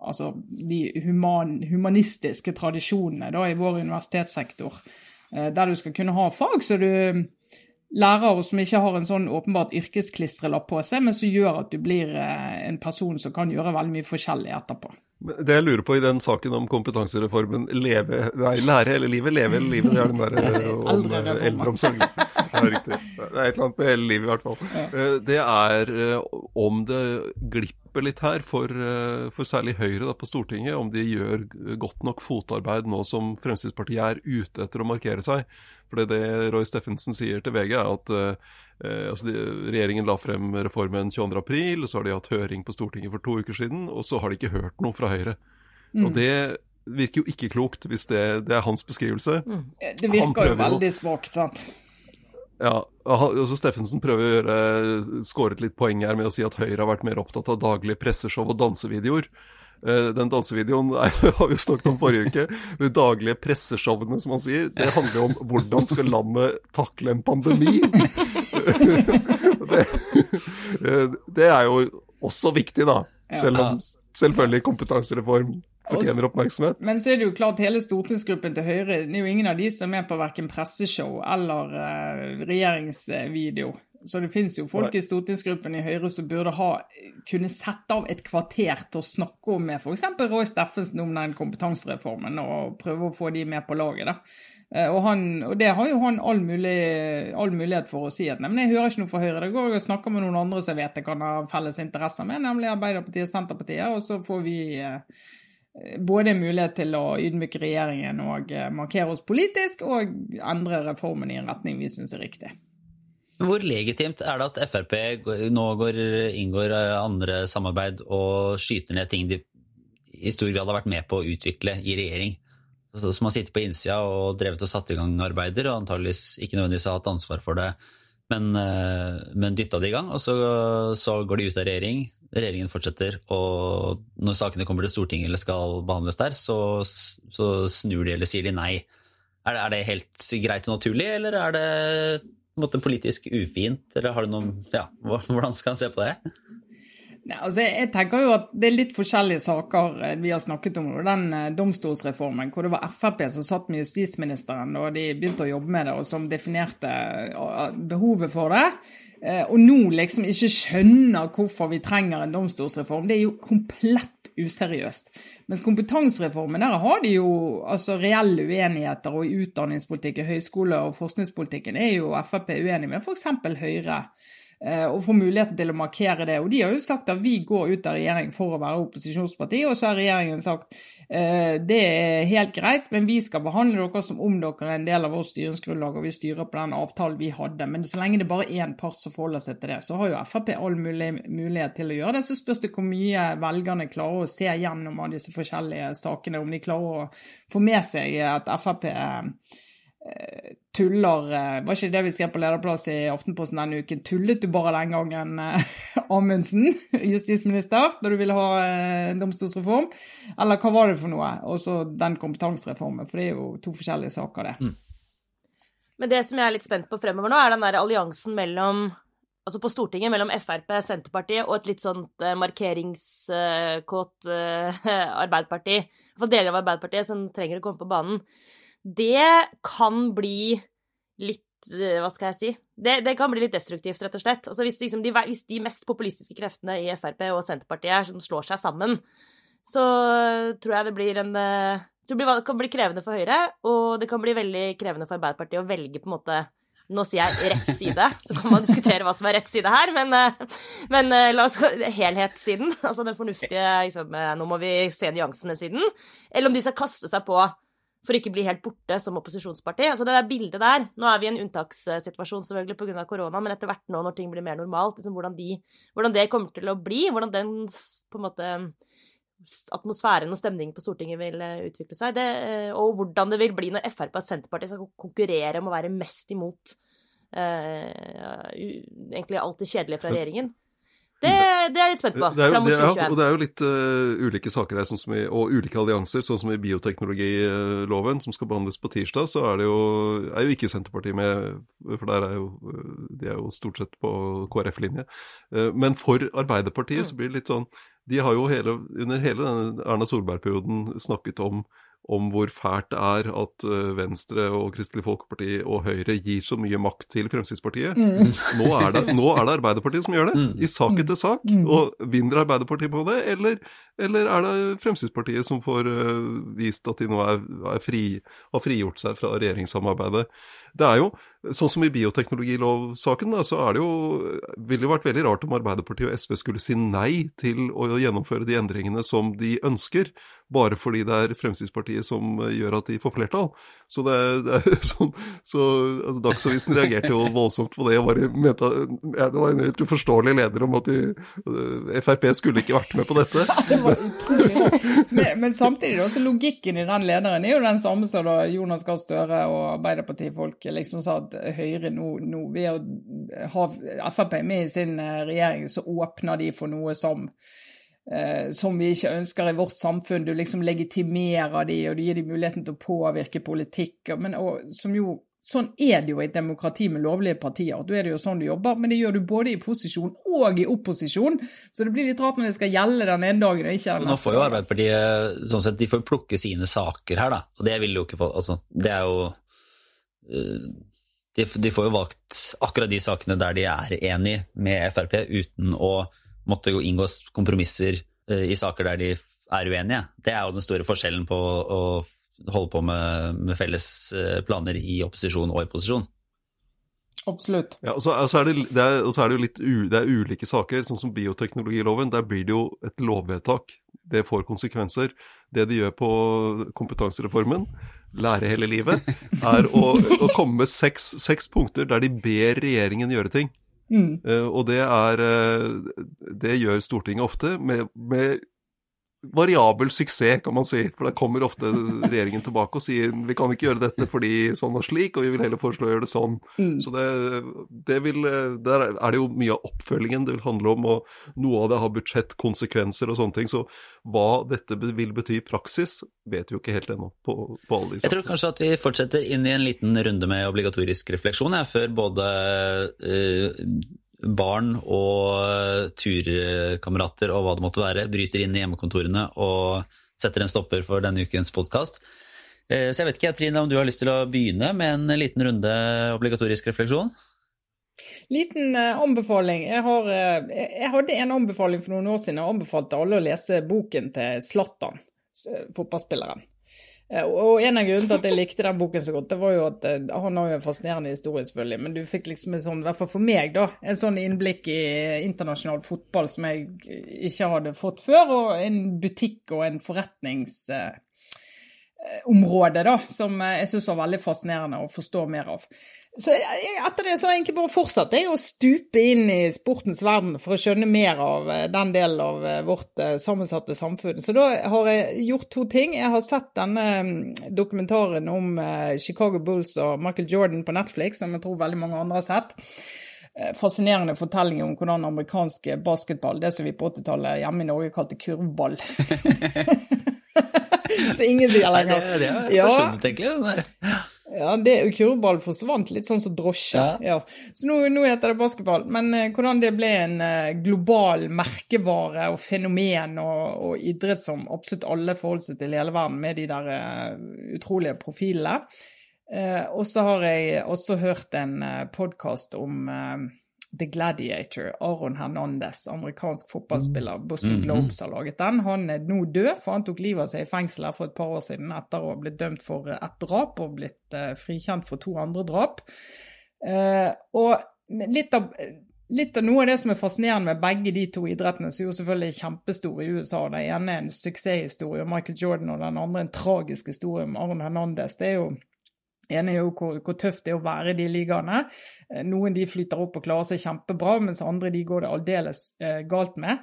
altså de human, humanistiske tradisjonene da, i vår universitetssektor. Eh, der du skal kunne ha fag så du lærere som ikke har en sånn åpenbart yrkesklistrellapp på seg, men som gjør at du blir eh, en person som kan gjøre veldig mye forskjellig etterpå. Det jeg lurer på i den saken om kompetansereformen leve, nei, lære hele livet, leve hele livet, det er den der eh, om eldreomsorg. Ja, riktig. Det er et eller annet med hele livet i hvert fall. Det er om det glipper kneppe litt her for, eh, for særlig Høyre da, på Stortinget, om de gjør godt nok fotarbeid nå som Fremskrittspartiet er ute etter å markere seg. For det Roy Steffensen sier til VG, er at eh, altså de, regjeringen la frem reformen 22.4, så har de hatt høring på Stortinget for to uker siden, og så har de ikke hørt noe fra Høyre. Mm. Og det virker jo ikke klokt, hvis det, det er hans beskrivelse. Mm. Det virker jo veldig svakt, sant. Ja, altså Steffensen prøver å gjøre skåret litt poeng her med å si at Høyre har vært mer opptatt av daglige presseshow og dansevideoer. Eh, den dansevideoen er, har vi snakket om forrige uke. De daglige presseshowene, som han sier, det handler jo om hvordan skal landet takle en pandemi. det, eh, det er jo også viktig, da. Selv om selvfølgelig kompetansereform fortjener oppmerksomhet. Men så er det jo klart hele stortingsgruppen til Høyre det er jo ingen av de som er på verken presseshow eller uh, regjeringsvideo. Så det finnes jo folk i stortingsgruppen i Høyre som burde ha kunne sette av et kvarter til å snakke om med f.eks. Roy Steffensen om den kompetansereformen, og prøve å få de med på laget. da. Eh, og, han, og, det har jo han all, mulig, all, mulighet for å si at nei, men jeg hører ikke noe fra Høyre. Det går og snakker med noen andre som jeg vet jeg kan ha felles interesser med, nemlig Arbeiderpartiet og Senterpartiet, og så får vi eh, både mulighet til å ydmyke regjeringen og eh, markere oss politisk, og endre reformen i en retning vi syns er riktig. Hvor legitimt er det at Frp nå går, inngår eh, andre samarbeid og skyter ned ting de i stor grad har vært med på å utvikle i regjering? Som har sittet på innsida og drevet og satt i gang arbeider, og antageligvis ikke nødvendigvis har hatt ansvar for det, men, eh, men dytta det i gang. Og så, så går de ut av regjering, regjeringen fortsetter, og når sakene kommer til Stortinget eller skal behandles der, så, så snur de eller sier de nei. Er det, er det, helt greit og naturlig, eller er det måte, politisk ufint, eller har du noen Ja, hvordan skal en se på det? Ja, altså jeg tenker jo at Det er litt forskjellige saker eh, vi har snakket om. Den eh, domstolsreformen hvor det var Frp som satt med justisministeren og de begynte å jobbe med det, og som definerte eh, behovet for det. Og nå liksom ikke skjønner hvorfor vi trenger en domstolsreform. Det er jo komplett useriøst. Mens kompetansereformen, der har de jo altså reelle uenigheter. Og i utdanningspolitikken, høyskole- og forskningspolitikken er jo Frp uenig med f.eks. Høyre. Eh, og får muligheten til å markere det. Og De har jo sagt at vi går ut av regjering for å være opposisjonsparti, og så har regjeringen sagt eh, det er helt greit, men vi skal behandle dere som om dere er en del av vårt styringsgrunnlag, og vi styrer på den avtalen vi hadde. Men så lenge det bare er én part som forholder seg til det, så har jo Frp all mulig, mulighet til å gjøre det. Så spørs det hvor mye velgerne klarer å se gjennom av disse forskjellige sakene, om de klarer å få med seg at Frp tuller eh, Var ikke det vi skrev på lederplass i Aftenposten denne uken? Tullet du bare den gangen, eh, Amundsen, justisminister, da du ville ha eh, domstolsreform? Eller hva var det for noe? Og så den kompetansereformen, for det er jo to forskjellige saker, det. Mm. Men det som jeg er litt spent på fremover nå, er den der alliansen mellom altså på Stortinget mellom Frp, Senterpartiet og et litt sånt markeringskåt Arbeiderparti. I hvert fall deler av Arbeiderpartiet som trenger å komme på banen det kan bli litt eh, Hva skal jeg si? Det, det kan bli litt destruktivt, rett og slett. Altså hvis, liksom de, hvis, de, mest populistiske kreftene i Frp og Senterpartiet som slår seg sammen, så tror jeg det blir en eh, det kan bli krevende for Høyre, og det kan bli veldig krevende for Arbeiderpartiet å velge på en måte nå sier jeg rett side, så kan man diskutere hva som er rett side her, men, eh, men la oss helhetssiden, altså den fornuftige liksom, Nå må vi se nyansene-siden. Eller om de skal kaste seg på for ikke bli helt borte som opposisjonsparti. Altså det der bildet der Nå er vi i en unntakssituasjon selvfølgelig pga. korona, men etter hvert nå når ting blir mer normalt, liksom hvordan, de, hvordan, det kommer til å bli, hvordan den på en måte atmosfæren og stemningen på Stortinget vil eh, utvikle seg, det, eh, og hvordan det vil bli når Frp og Senterpartiet skal konkurrere om å være mest imot eh, egentlig alt det kjedelige fra regjeringen. Det, det, er jeg litt spent på. Det er, det er, og det er jo litt uh, ulike saker her, sånn i, og ulike allianser. Sånn som i bioteknologiloven, som skal behandles på tirsdag, så er det jo, er jo ikke Senterpartiet med, for der er jo, de er jo stort sett på KrF-linje. Uh, men for Arbeiderpartiet så blir det litt sånn De har jo hele, under hele denne Erna Solberg-perioden snakket om om hvor fælt det er at eh, Venstre og Kristelig Folkeparti og Høyre gir så mye makt til Fremskrittspartiet. Mm. Nå, er det, nå, er det, Arbeiderpartiet som gjør det, mm. i sak etter sak. Mm. Og vinner Arbeiderpartiet på det, eller, eller er det Fremskrittspartiet som får uh, vist at de nå er, er fri, har frigjort seg fra regjeringssamarbeidet? Det er jo Sånn som i bioteknologilovsaken, da, så er det jo, ville jo vært veldig rart om Arbeiderpartiet og SV skulle si nei til å gjennomføre de endringene som de ønsker, bare fordi det er Fremskrittspartiet som gjør at de får flertall. Så det, det er sånn så, altså, Dagsavisen reagerte jo voldsomt på det og bare mente ja, Det var en helt uforståelig leder om at de, Frp skulle ikke vært med på dette. det var utrolig. Men, men samtidig, også så logikken i den lederen er jo den samme som da Jonas Gahr Støre og Arbeiderpartifolk liksom sa at Høyre nå, nå ved å ha Frp med i sin eh, regjering, så åpner de for noe som eh, som vi ikke ønsker i vårt samfunn. Du liksom legitimerer de, og du gir de muligheten til å påvirke politikk. Men, og, som jo, sånn er det jo i et demokrati med lovlige partier. Da er det jo sånn du jobber, men det gjør du både i posisjon og i opposisjon. Så det blir litt rart når det skal gjelde den ene dagen og ikke den neste. Nå får jo Arbeiderpartiet sånn sett, de får plukke sine saker her, da. Og det vil jo ikke få altså, Det er jo eh, de, de får jo valgt akkurat de sakene der de er enig med Frp, uten å måtte jo inngå kompromisser eh, i saker der de er uenige. Det er jo den store forskjellen på å holde på med, med felles eh, planer i opposisjon og i posisjon. Absolutt. Ja, og så, og så er, det, det er, og så er det jo litt u, det er ulike saker, sånn som bioteknologiloven. Der blir det jo et lovvedtak. Det får konsekvenser. Det de gjør på kompetansereformen, lære hele livet, er å, å komme med seks, seks punkter der de ber regjeringen gjøre ting. Mm. Uh, og det er uh, Det gjør Stortinget ofte, med, med variabel suksess, kan man si. For da kommer ofte regjeringen tilbake og sier vi kan ikke gjøre dette fordi sånn og slik, og vi vil heller foreslå å gjøre det sånn. Mm. Så det, det vil, Der er det jo mye av oppfølgingen det vil handle om, og noe av det har budsjettkonsekvenser og sånne ting. Så hva dette vil bety i praksis, vet vi jo ikke helt ennå på, på alle de Jeg tror kanskje at vi fortsetter inn i en liten runde med obligatorisk refleksjon, jeg, før både eh, barn og turkamerater og hva det måtte være, bryter inn i hjemmekontorene og setter en stopper for denne ukens podkast. Så jeg vet ikke, Trine, om du har lyst til å begynne med en liten runde obligatorisk refleksjon? Liten eh, anbefaling. Jeg, har, eh, jeg hadde en anbefaling for noen år siden. Jeg anbefalte alle å lese boken til Zlatan, fotballspilleren. Eh, Og en av grunnene til at jeg likte den boken så godt, det var jo at eh, han har jo en fascinerende historie, selvfølgelig, men du fikk liksom en sånn, i hvert fall for meg, da, en sånn innblikk i internasjonal fotball som jeg ikke hadde fått før, og en butikk og en forretnings... eh, da, som eh, jeg syns var veldig fascinerende å forstå mer av. Så etter det så har jeg egentlig bare fortsatt jeg å stupe inn i sportens verden for å skjønne mer av eh, den delen av eh, vårt eh, sammensatte samfunn. Så da har jeg gjort to ting. Jeg har sett denne mm, dokumentaren om Chicago Bulls og Michael Jordan på Netflix, som jeg tror veldig mange andre har sett. Fascinerende fortelling om hvordan amerikansk basketball, det som vi på 80-tallet hjemme i Norge kalte kurvball Så ingen sier Nei, det, lenger. det er Ja. forsvunnet, egentlig. den der. Ja, det kurvball forsvant litt sånn som drosje. Ja. Ja. Så nå, nå heter det basketball. Men eh, hvordan det ble en eh, global merkevare og fenomen og, og idrett som absolutt alle forholder seg til i hele verden, med de der eh, utrolige profilene. Eh, og så har jeg også hørt en uh, podkast om eh, The Gladiator, Aron Hernandez, amerikansk fotballspiller. Boston Globes har laget den. Han er nå død, for han tok livet av seg i fengsel for et par år siden etter å ha blitt dømt for eh, ett drap og blitt uh, frikjent for to andre drap. Uh, og litt av, litt av noe av det som er fascinerende med begge de to idrettene, som jo selvfølgelig er kjempestore i USA, den ene er en suksesshistorie om Michael Jordan, og den andre en tragisk historie om Arne Hernandez, det er jo ene er jo hvor, hvor tøft det er å være i de ligaene. Eh, Noen de flyter opp og klarer seg kjempebra, mens andre de går det aldeles eh, galt med.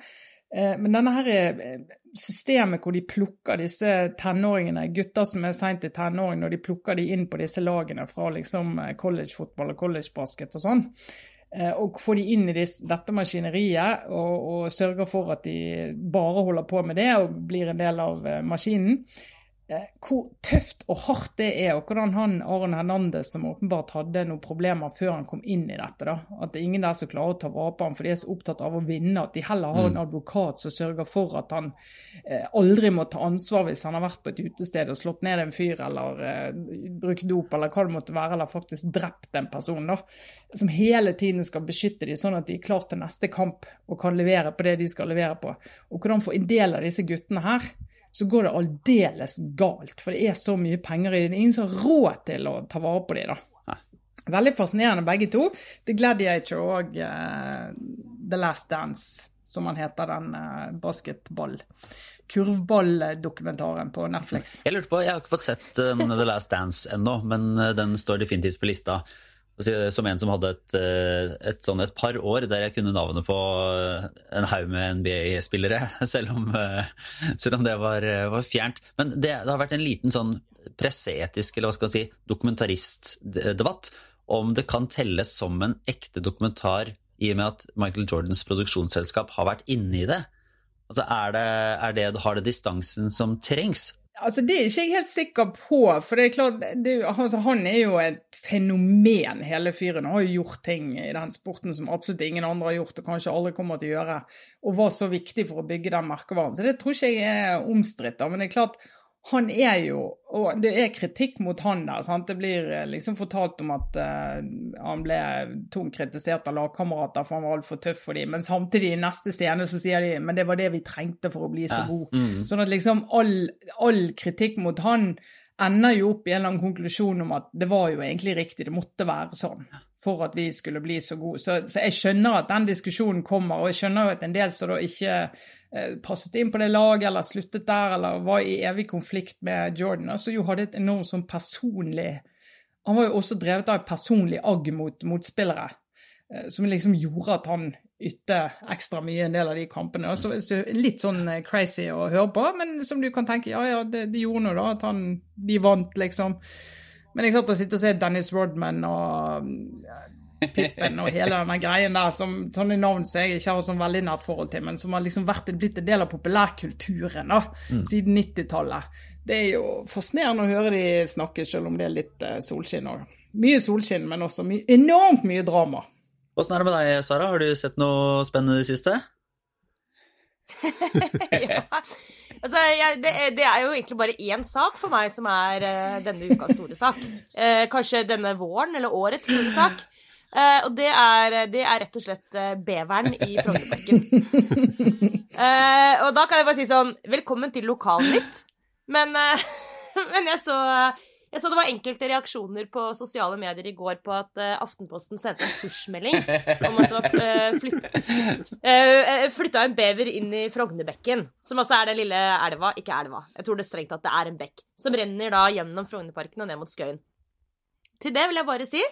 Eh, men denne her eh, systemet hvor de plukker disse tenåringene, gutter som er seint i tenåring, og de plukker de inn på disse lagene fra liksom eh, collegefotball og collegebasket og sånn, og får de inn i dette maskineriet og, og sørger for at de bare holder på med det og blir en del av maskinen hvor tøft og hardt det er, og hvordan han Aron Hernandez, som åpenbart hadde noen problemer før han kom inn i dette, da, at det er ingen der som klarer å ta vare på ham, for de er så opptatt av å vinne, at de heller har en advokat som sørger for at han eh, aldri må ta ansvar hvis han har vært på et utested og slått ned en fyr, eller eh, brukt dop, eller hva det måtte være, eller faktisk drept en person, da, som hele tiden skal beskytte dem, sånn at de er klar til neste kamp og kan levere på det de skal levere på. Og hvordan for en del av disse guttene her, så går det aldeles galt, for det er så mye penger i det. Det er ingen som har råd til å ta vare på dem, da. Veldig fascinerende begge to. The Gladiator og uh, The Last Dance, som han heter, den uh, basketball kurvballdokumentaren på Netflix. Jeg lurte på, jeg har ikke fått sett uh, The Last Dance ennå, men den står definitivt på lista. Som en som hadde et, et, sånn et, par år der jeg kunne navnet på en haug med NBA-spillere, selv, selv, om det var, var fjernt. Men det, det, har vært en liten sånn presseetisk, eller hva skal man si, dokumentaristdebatt om det kan telles som en ekte dokumentar i og med at Michael Jordans produksjonsselskap har vært inne i det? Altså, er det, er det, Har det distansen som trengs? Altså, Det er ikke jeg helt sikker på. For det er klart, det, altså, han er jo et fenomen, hele fyren. Han har jo gjort ting i den sporten som absolutt ingen andre har gjort, og kanskje aldri kommer til å gjøre. Og var så viktig for å bygge den merkevaren. Så det tror ikke jeg er omstridt. Men det er klart, han er jo Og det er kritikk mot han der. sant? Det blir eh, liksom fortalt om at uh, han ble tungt kritisert av lagkamerater for han var altfor tøff for dem, men samtidig i neste scene så sier de men det var det vi trengte for å bli så gode. Ja. Mm. Sånn at liksom all, all kritikk mot han ender jo opp i en eller annen konklusjon om at det var jo egentlig riktig, det måtte være sånn for at vi skulle bli så gode. Så, så jeg skjønner at den diskusjonen kommer, og jeg skjønner at en del som da ikke eh, passet inn på det laget eller sluttet der eller var i evig konflikt med Jordan, som jo hadde et enormt sånn personlig Han var jo også drevet av et personlig agg mot motspillere, eh, som liksom gjorde at han ytte ekstra mye en del av de kampene. Så, så litt sånn eh, crazy å høre på, men som du kan tenke, ja ja, det, det gjorde noe, da, at han, de vant, liksom. Men jeg klarte å sitte og se Dennis Rodman og Pippen og hele denne greien der, som sånne navn som jeg ikke har sånn veldig nært forhold til, men som har liksom vært, blitt en del av populærkulturen da, mm. siden 90-tallet. Det er jo fascinerende å høre de snakke, selv om det er litt uh, solskinn òg. Mye solskinn, men også my enormt mye drama. Åssen er det med deg, Sara? Har du sett noe spennende i det siste? ja. Altså, jeg, det, er, det, er jo egentlig bare én sak for meg som er uh, denne ukas store sak. Uh, kanskje denne våren eller årets store sak. Uh, og det er, det er, rett og slett beveren i Frognerparken. og da kan jeg bare si sånn Velkommen til Lokalnytt. Men, men jeg så jeg så det var enkelte reaksjoner på sosiale medier i går på at uh, Aftenposten sendte en push-melding om at det var uh, eh, flytta, en bever inn i Frognerbekken, som altså er den lille elva, ikke elva, jeg tror det er strengt tatt det er en bekk, som renner da gjennom Frognerparken og ned mot Skøyen. Til det vil jeg bare si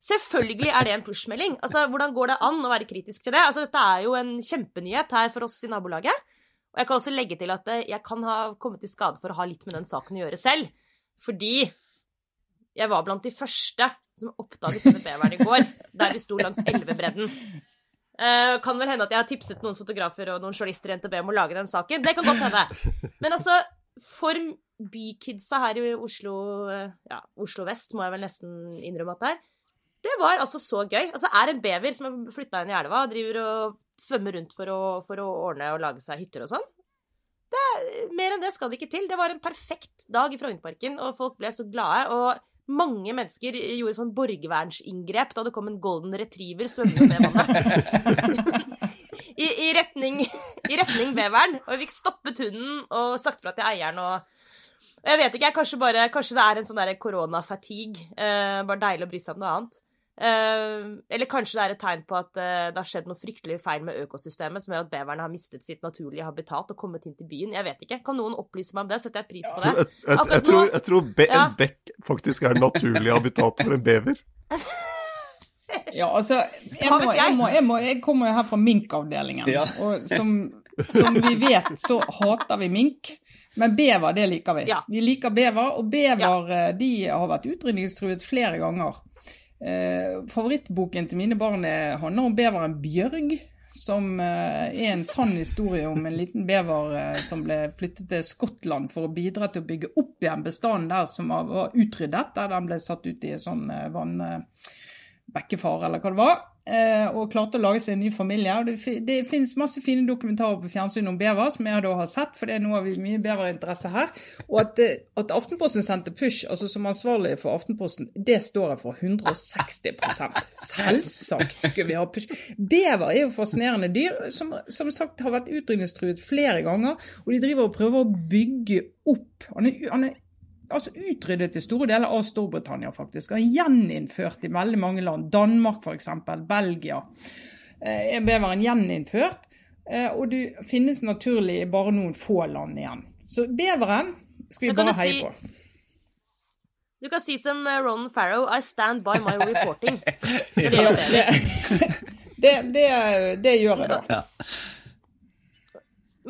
Selvfølgelig er det en push-melding. Altså, Hvordan går det an å være kritisk til det? Altså, Dette er jo en kjempenyhet her for oss i nabolaget. Og jeg kan også legge til at jeg kan ha kommet i skade for å ha litt med den saken å gjøre selv. Fordi jeg var blant de første som oppdaget denne beveren i går, der vi sto langs elvebredden. Uh, kan vel hende at jeg har tipset noen fotografer og noen journalister i NTB om å lage den saken. Det kan godt hende. Men altså, for bykidsa her i Oslo, uh, ja, Oslo vest, må jeg vel nesten innrømme at det er, det var altså så gøy. Altså, er en bever som har flytta inn i elva, driver og svømmer rundt for å, for å ordne og lage seg hytter og sånn. Det, mer enn det skal det ikke til. Det var en perfekt dag i Frognerparken, og folk ble så glade. Og mange mennesker gjorde sånn borgervernsinngrep da det kom en golden retriever svømmende ned vannet. I, i, retning, I beveren. Og vi fikk stoppet hunden og sagt fra til eieren og Jeg vet ikke, kanskje, bare, kanskje det er en sånn koronafatigue. Eh, bare deilig å bry seg om noe annet. Uh, eller kanskje det er et tegn på at uh, det har skjedd noe fryktelig feil med økosystemet som gjør at beverne har mistet sitt naturlige habitat og kommet inn til byen. Jeg vet ikke. Kan noen opplyse meg om det? Setter jeg pris på det? Jeg, jeg, jeg, jeg tror, jeg tror be ja. en bekk faktisk er naturlig habitat for en bever. ja, altså Jeg, må, må, må, jeg kommer jo her fra minkavdelingen, ja. og som, som, vi vet, så hater vi mink. Men bever, det liker vi. Ja. Vi liker bever, og bever ja. de har vært utrydningstruet flere ganger. Eh, favorittboken til mine barn er, handler om beveren Bjørg. Som eh, er en sann historie om en liten bever eh, som ble flyttet til Skottland for å bidra til å bygge opp igjen bestanden der som var utryddet, der den ble satt ut i en sånn vannbekkefar, eller hva det var. Eh, og klarte å lage seg en ny familie. Det, det finnes masse fine dokumentarer på fjernsyn om bever, som jeg da har sett, for det er noe av mye beverinteresse her. Og at, eh, at, Aftenposten sendte push, altså som ansvarlig for Aftenposten, det står jeg for 160% Selvsagt skulle vi ha push. Bever er jo fascinerende dyr, som, som sagt har vært utrydningstruet flere ganger, og de driver og prøver å bygge opp. Han er, han er altså utryddet i store deler av Storbritannia, faktisk. Og gjeninnført i veldig mange land. Danmark f.eks., Belgia. Eh, er beveren gjeninnført. Eh, og det finnes naturlig i bare noen få land igjen. Så beveren skal vi bare heie si, på. Du kan si som Ron Farrow I stand by my reporting. ja, det, det, det, det, gjør jeg, da. Ja.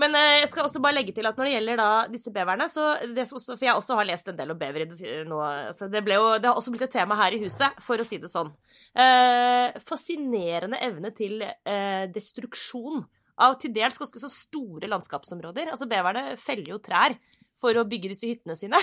Men eh, jeg skal også bare legge til at når det gjelder da disse beverne så også, For jeg også har lest en del om bever nå. Så det, jo, det, har også blitt et tema her i huset, for å si det sånn. Eh, fascinerende evne til eh, destruksjon av til dels ganske så store landskapsområder. Altså Beverne feller jo trær for å bygge disse hyttene sine.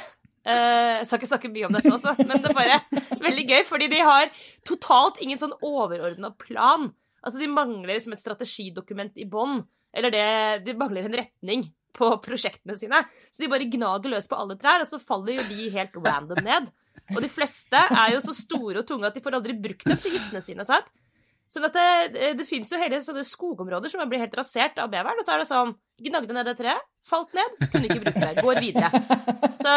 Eh, jeg skal ikke snakke mye om dette også, men det er bare veldig gøy, fordi de har totalt ingen sånn overordna plan. Altså De mangler liksom et strategidokument i bånn. Eller det, de mangler en retning på prosjektene sine. Så de bare gnager løs på alle trær, og så faller jo de helt random ned. Og de fleste er jo så store og tunge at de får aldri brukt dem til hyttene sine. sant? Sånn at det, det finnes jo hele sånne skogområder som blir helt rasert av beveren. Og så er det sånn Gnagde ned det treet, falt ned, kunne ikke bruke det. Går videre. Så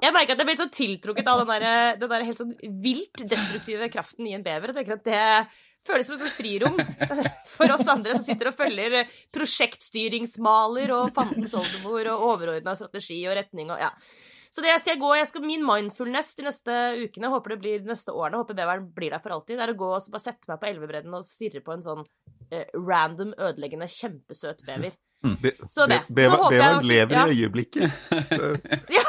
jeg merker at jeg blir så tiltrukket av den der, den der helt sånn vilt destruktive kraften i en bever. Jeg tenker at det føles som et sånt frirom for oss andre som sitter og følger prosjektstyringsmaler og fandens oldemor og overordna strategi og retning og ja. Så det skal jeg gå, jeg skal Min mindfulness de neste ukene, håper det blir de neste årene, håper beveren blir der for alltid, det er å gå og bare sette meg på elvebredden og stirre på en sånn eh, random, ødeleggende, kjempesøt bever. Mm. Be så det. Be beveren lever ja. i øyeblikket. ja,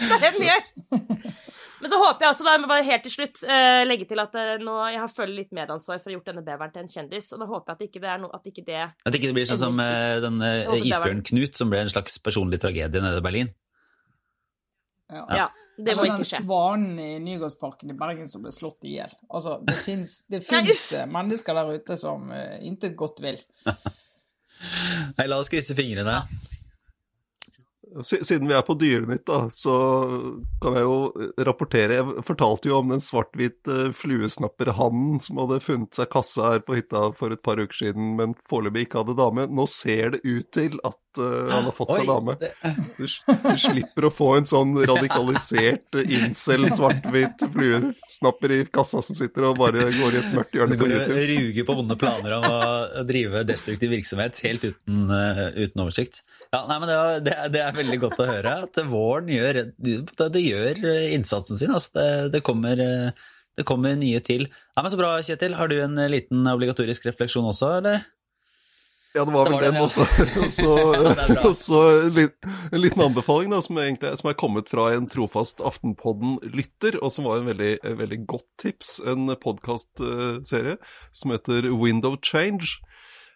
det er gjør. Men så håper jeg også, da, bare helt til slutt, uh, legge til at uh, nå, jeg har følt litt medansvar for å ha gjort denne beveren til en kjendis. Og da håper jeg at ikke det er noe At ikke det At ikke det blir sånn som uh, den isbjørnen Knut, som ble en slags personlig tragedie nede i Berlin. Ja. ja. Det må ikke skje. Den svanen i Nygårdsparken i Bergen som ble slått i hjel. Altså, det fins mennesker der ute som uh, intet godt vil. Nei, la oss krysse fingrene. Ja. Siden vi er på Dyrenytt, da, så kan jeg jo rapportere Jeg fortalte jo om den svart-hvite fluesnapperhannen som hadde funnet seg kassa her på hytta for et par uker siden, men foreløpig ikke hadde dame. Nå ser det ut til at uh, han har fått seg dame. Du, du, slipper å få en sånn radikalisert incel svart-hvit fluesnapper i kassa som sitter og bare går i et mørkt hjørne. Går du ruger på vonde planer om å drive destruktiv virksomhet helt uten, uh, uten oversikt. Ja, nei, men det, det, det, er veldig godt å høre at våren gjør, det gjør innsatsen sin. Altså, det, det, kommer, det kommer nye til. Ja, men Så bra, Kjetil. Har du en liten obligatorisk refleksjon også, eller? Ja, det var vel den, også. Og så en liten anbefaling da, som, egentlig, som, er kommet fra en trofast Aftenpodden-lytter, og som var en veldig, veldig godt tips. En podkastserie som heter Window Change.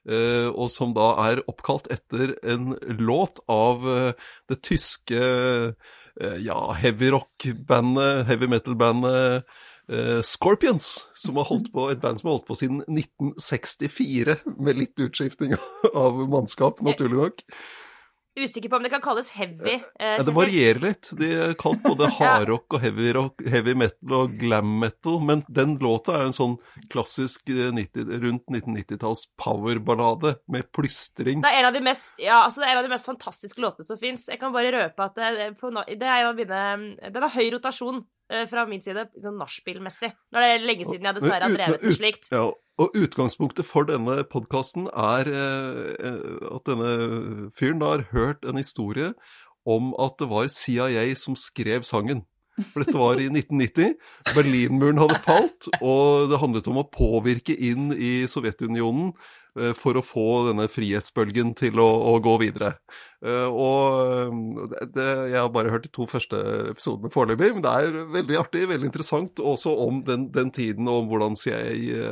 Uh, og som da er oppkalt etter en låt av uh, det tyske uh, ja, heavy rock-bandet, heavy metal-bandet Scorpions, som har holdt på, et band som har holdt på siden 1964, med litt utskifting av mannskap, naturlig nok. Usikker på om det kan kalles heavy. Eh, ja, det varierer litt. De er kalt både hardrock og heavy, rock, heavy metal og glam metal. Men den låta er en sånn klassisk 90, eh, rundt 1990-talls powerballade med plystring. Det er en av de mest, ja, altså det er en av de mest fantastiske låtene som fins. Jeg kan bare røpe at det, på, det er en av mine Den har høy rotasjon fra min side, sånn nachspiel-messig. Nå er det lenge siden jeg dessverre har drevet med slikt. Ja, og utgangspunktet for denne podkasten er eh, at denne fyren da har hørt en historie om at det var CIA som skrev sangen. For dette var i 1990. Berlinmuren hadde falt, og det handlet om å påvirke inn i Sovjetunionen Eh, for å få denne frihetsbølgen til å, å gå videre. Eh, og eh, det, Jeg har bare hørt de to første episodene foreløpig, men det er veldig artig, veldig interessant. Også om den, den tiden og om hvordan CIA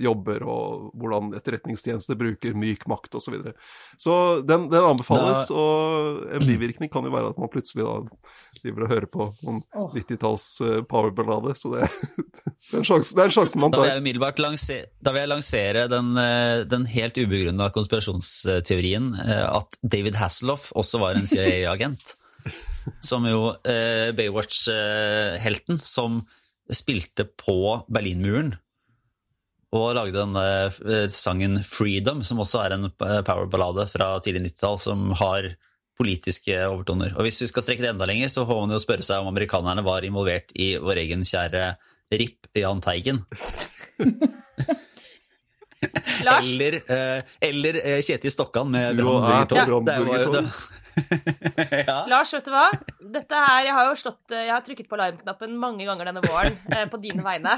jobber, og hvordan etterretningstjenester bruker myk makt osv. Så, videre. så den, den anbefales, da... og en bivirkning kan jo være at man plutselig da driver og hører på noen oh. 90-talls powerballade. Så det, det, er sjansen, sjanse, man tar. Da vil jeg, lansere, da vil jeg lansere den, den den helt ubegrunna konspirasjonsteorien eh, at David Hasselhoff også var en CIA-agent. som jo eh, Baywatch-helten som spilte på Berlinmuren. Og lagde denne eh, sangen 'Freedom', som også er en powerballade fra tidlig 90-tall, som har politiske overtoner. Og hvis vi skal strekke det enda lenger, så får man jo spørre seg om amerikanerne var involvert i vår egen kjære RIP Jahn Teigen. Lars? Eller, eh, eller eh, Kjetil Stokkan med Du og jeg på brannburgertog. Det var jo det. ja. Lars, vet du hva? Dette her, Jeg har jo slått, jeg har trykket på alarmknappen mange ganger denne våren eh, på dine vegne.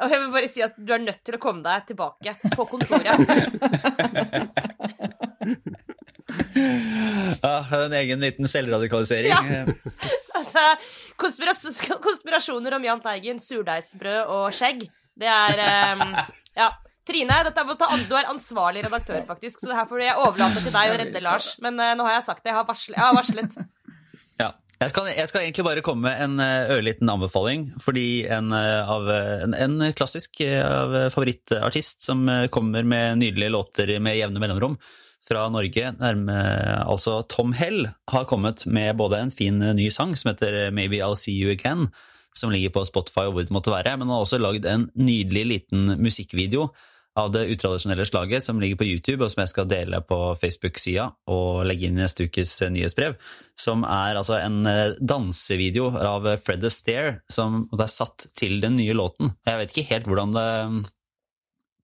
Og jeg vil bare si at du er nødt til å komme deg tilbake på kontoret. ja, en egen liten selvradikalisering. Ja. Altså, konspiras konspirasjoner om Jahn Teigen, surdeigsbrød og skjegg, det er eh, Ja. Trine, du er ansvarlig redaktør, faktisk, så det her får jeg overlate til deg å redde Lars. Men uh, nå har jeg sagt det. Jeg har, varslet. Jeg har varslet. Ja. Jeg skal, jeg skal, egentlig bare komme med en eh, ørliten anbefaling. Fordi en, eh, av, en, en klassisk av favorittartist som kommer med nydelige låter med jevne mellomrom fra Norge, nærme, altså Tom Hell, har kommet med både en fin ny sang som heter Maybe I'll See You Again, som ligger på Spotify og hvor det måtte være, men han har også lagd en nydelig liten musikkvideo av det utradisjonelle slaget som ligger på YouTube, og som jeg skal dele på Facebook-sida og legge inn i neste ukes nyhetsbrev, som er altså en dansevideo av Fred Astaire som det er satt til den nye låten. Jeg vet ikke helt hvordan det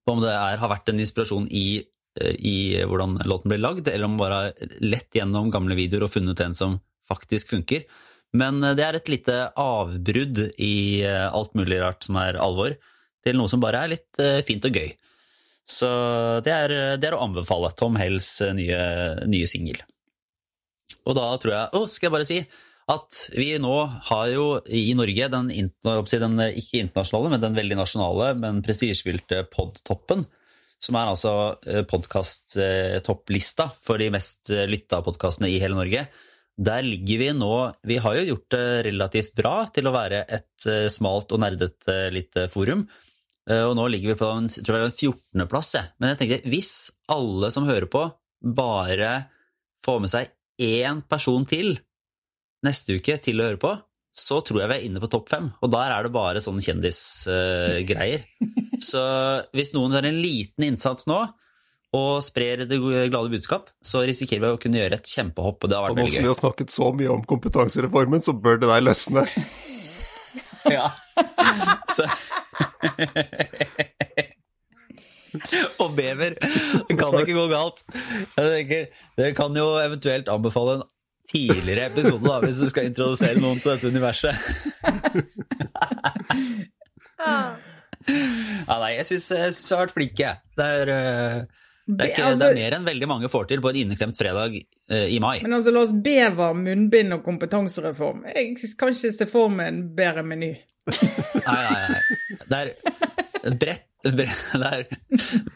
om det er, har vært en inspirasjon i, i hvordan låten ble lagd, eller om man bare har lett gjennom gamle videoer og funnet en som faktisk funker. Men det er et lite avbrudd i alt mulig rart som er alvor, til noe som bare er litt fint og gøy. Så det er, det er, å anbefale Tom Hells nye, nye singel. Og da tror jeg Å, skal jeg bare si at vi nå har jo i Norge den, den ikke internasjonale, men den veldig nasjonale, men prestisjefylte Podtoppen. Som er altså podkast-topplista for de mest lytta podkastene i hele Norge. Der ligger vi nå Vi har jo gjort det relativt bra til å være et smalt og nerdete lite forum. Og nå ligger vi på en, tror jeg, en 14.-plass. Men jeg tenkte, hvis alle som hører på, bare får med seg én person til neste uke til å høre på, så tror jeg vi er inne på topp fem. Og der er det bare sånne kjendisgreier. Uh, så hvis noen har en liten innsats nå og sprer det glade budskap, så risikerer vi å kunne gjøre et kjempehopp. Og det har vært og veldig gøy. Og nå som vi har snakket så mye om kompetansereformen, så bør det der løsne. ja. Så og bever. Det kan ikke gå galt. Jeg tenker, Dere kan jo eventuelt anbefale en tidligere episode da, hvis du skal introdusere noen til dette universet. ja, nei, jeg syns jeg har vært flink, jeg. Det er, det, er ikke, det er mer enn veldig mange får til på en inneklemt fredag eh, i mai. Men altså, la oss bever munnbind og kompetansereform. Jeg kan ikke se for meg en bedre meny. Nei, nei, nei. Det er bredt, bredt,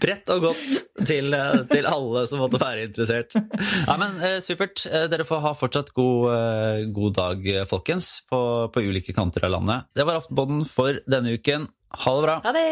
bredt og godt til, til, alle som måtte være interessert. Nei, men uh, Supert. Dere får ha fortsatt god, uh, god dag, folkens, på, på ulike kanter av landet. Det var Aftenpodden for denne uken. Ha det bra. Ha det.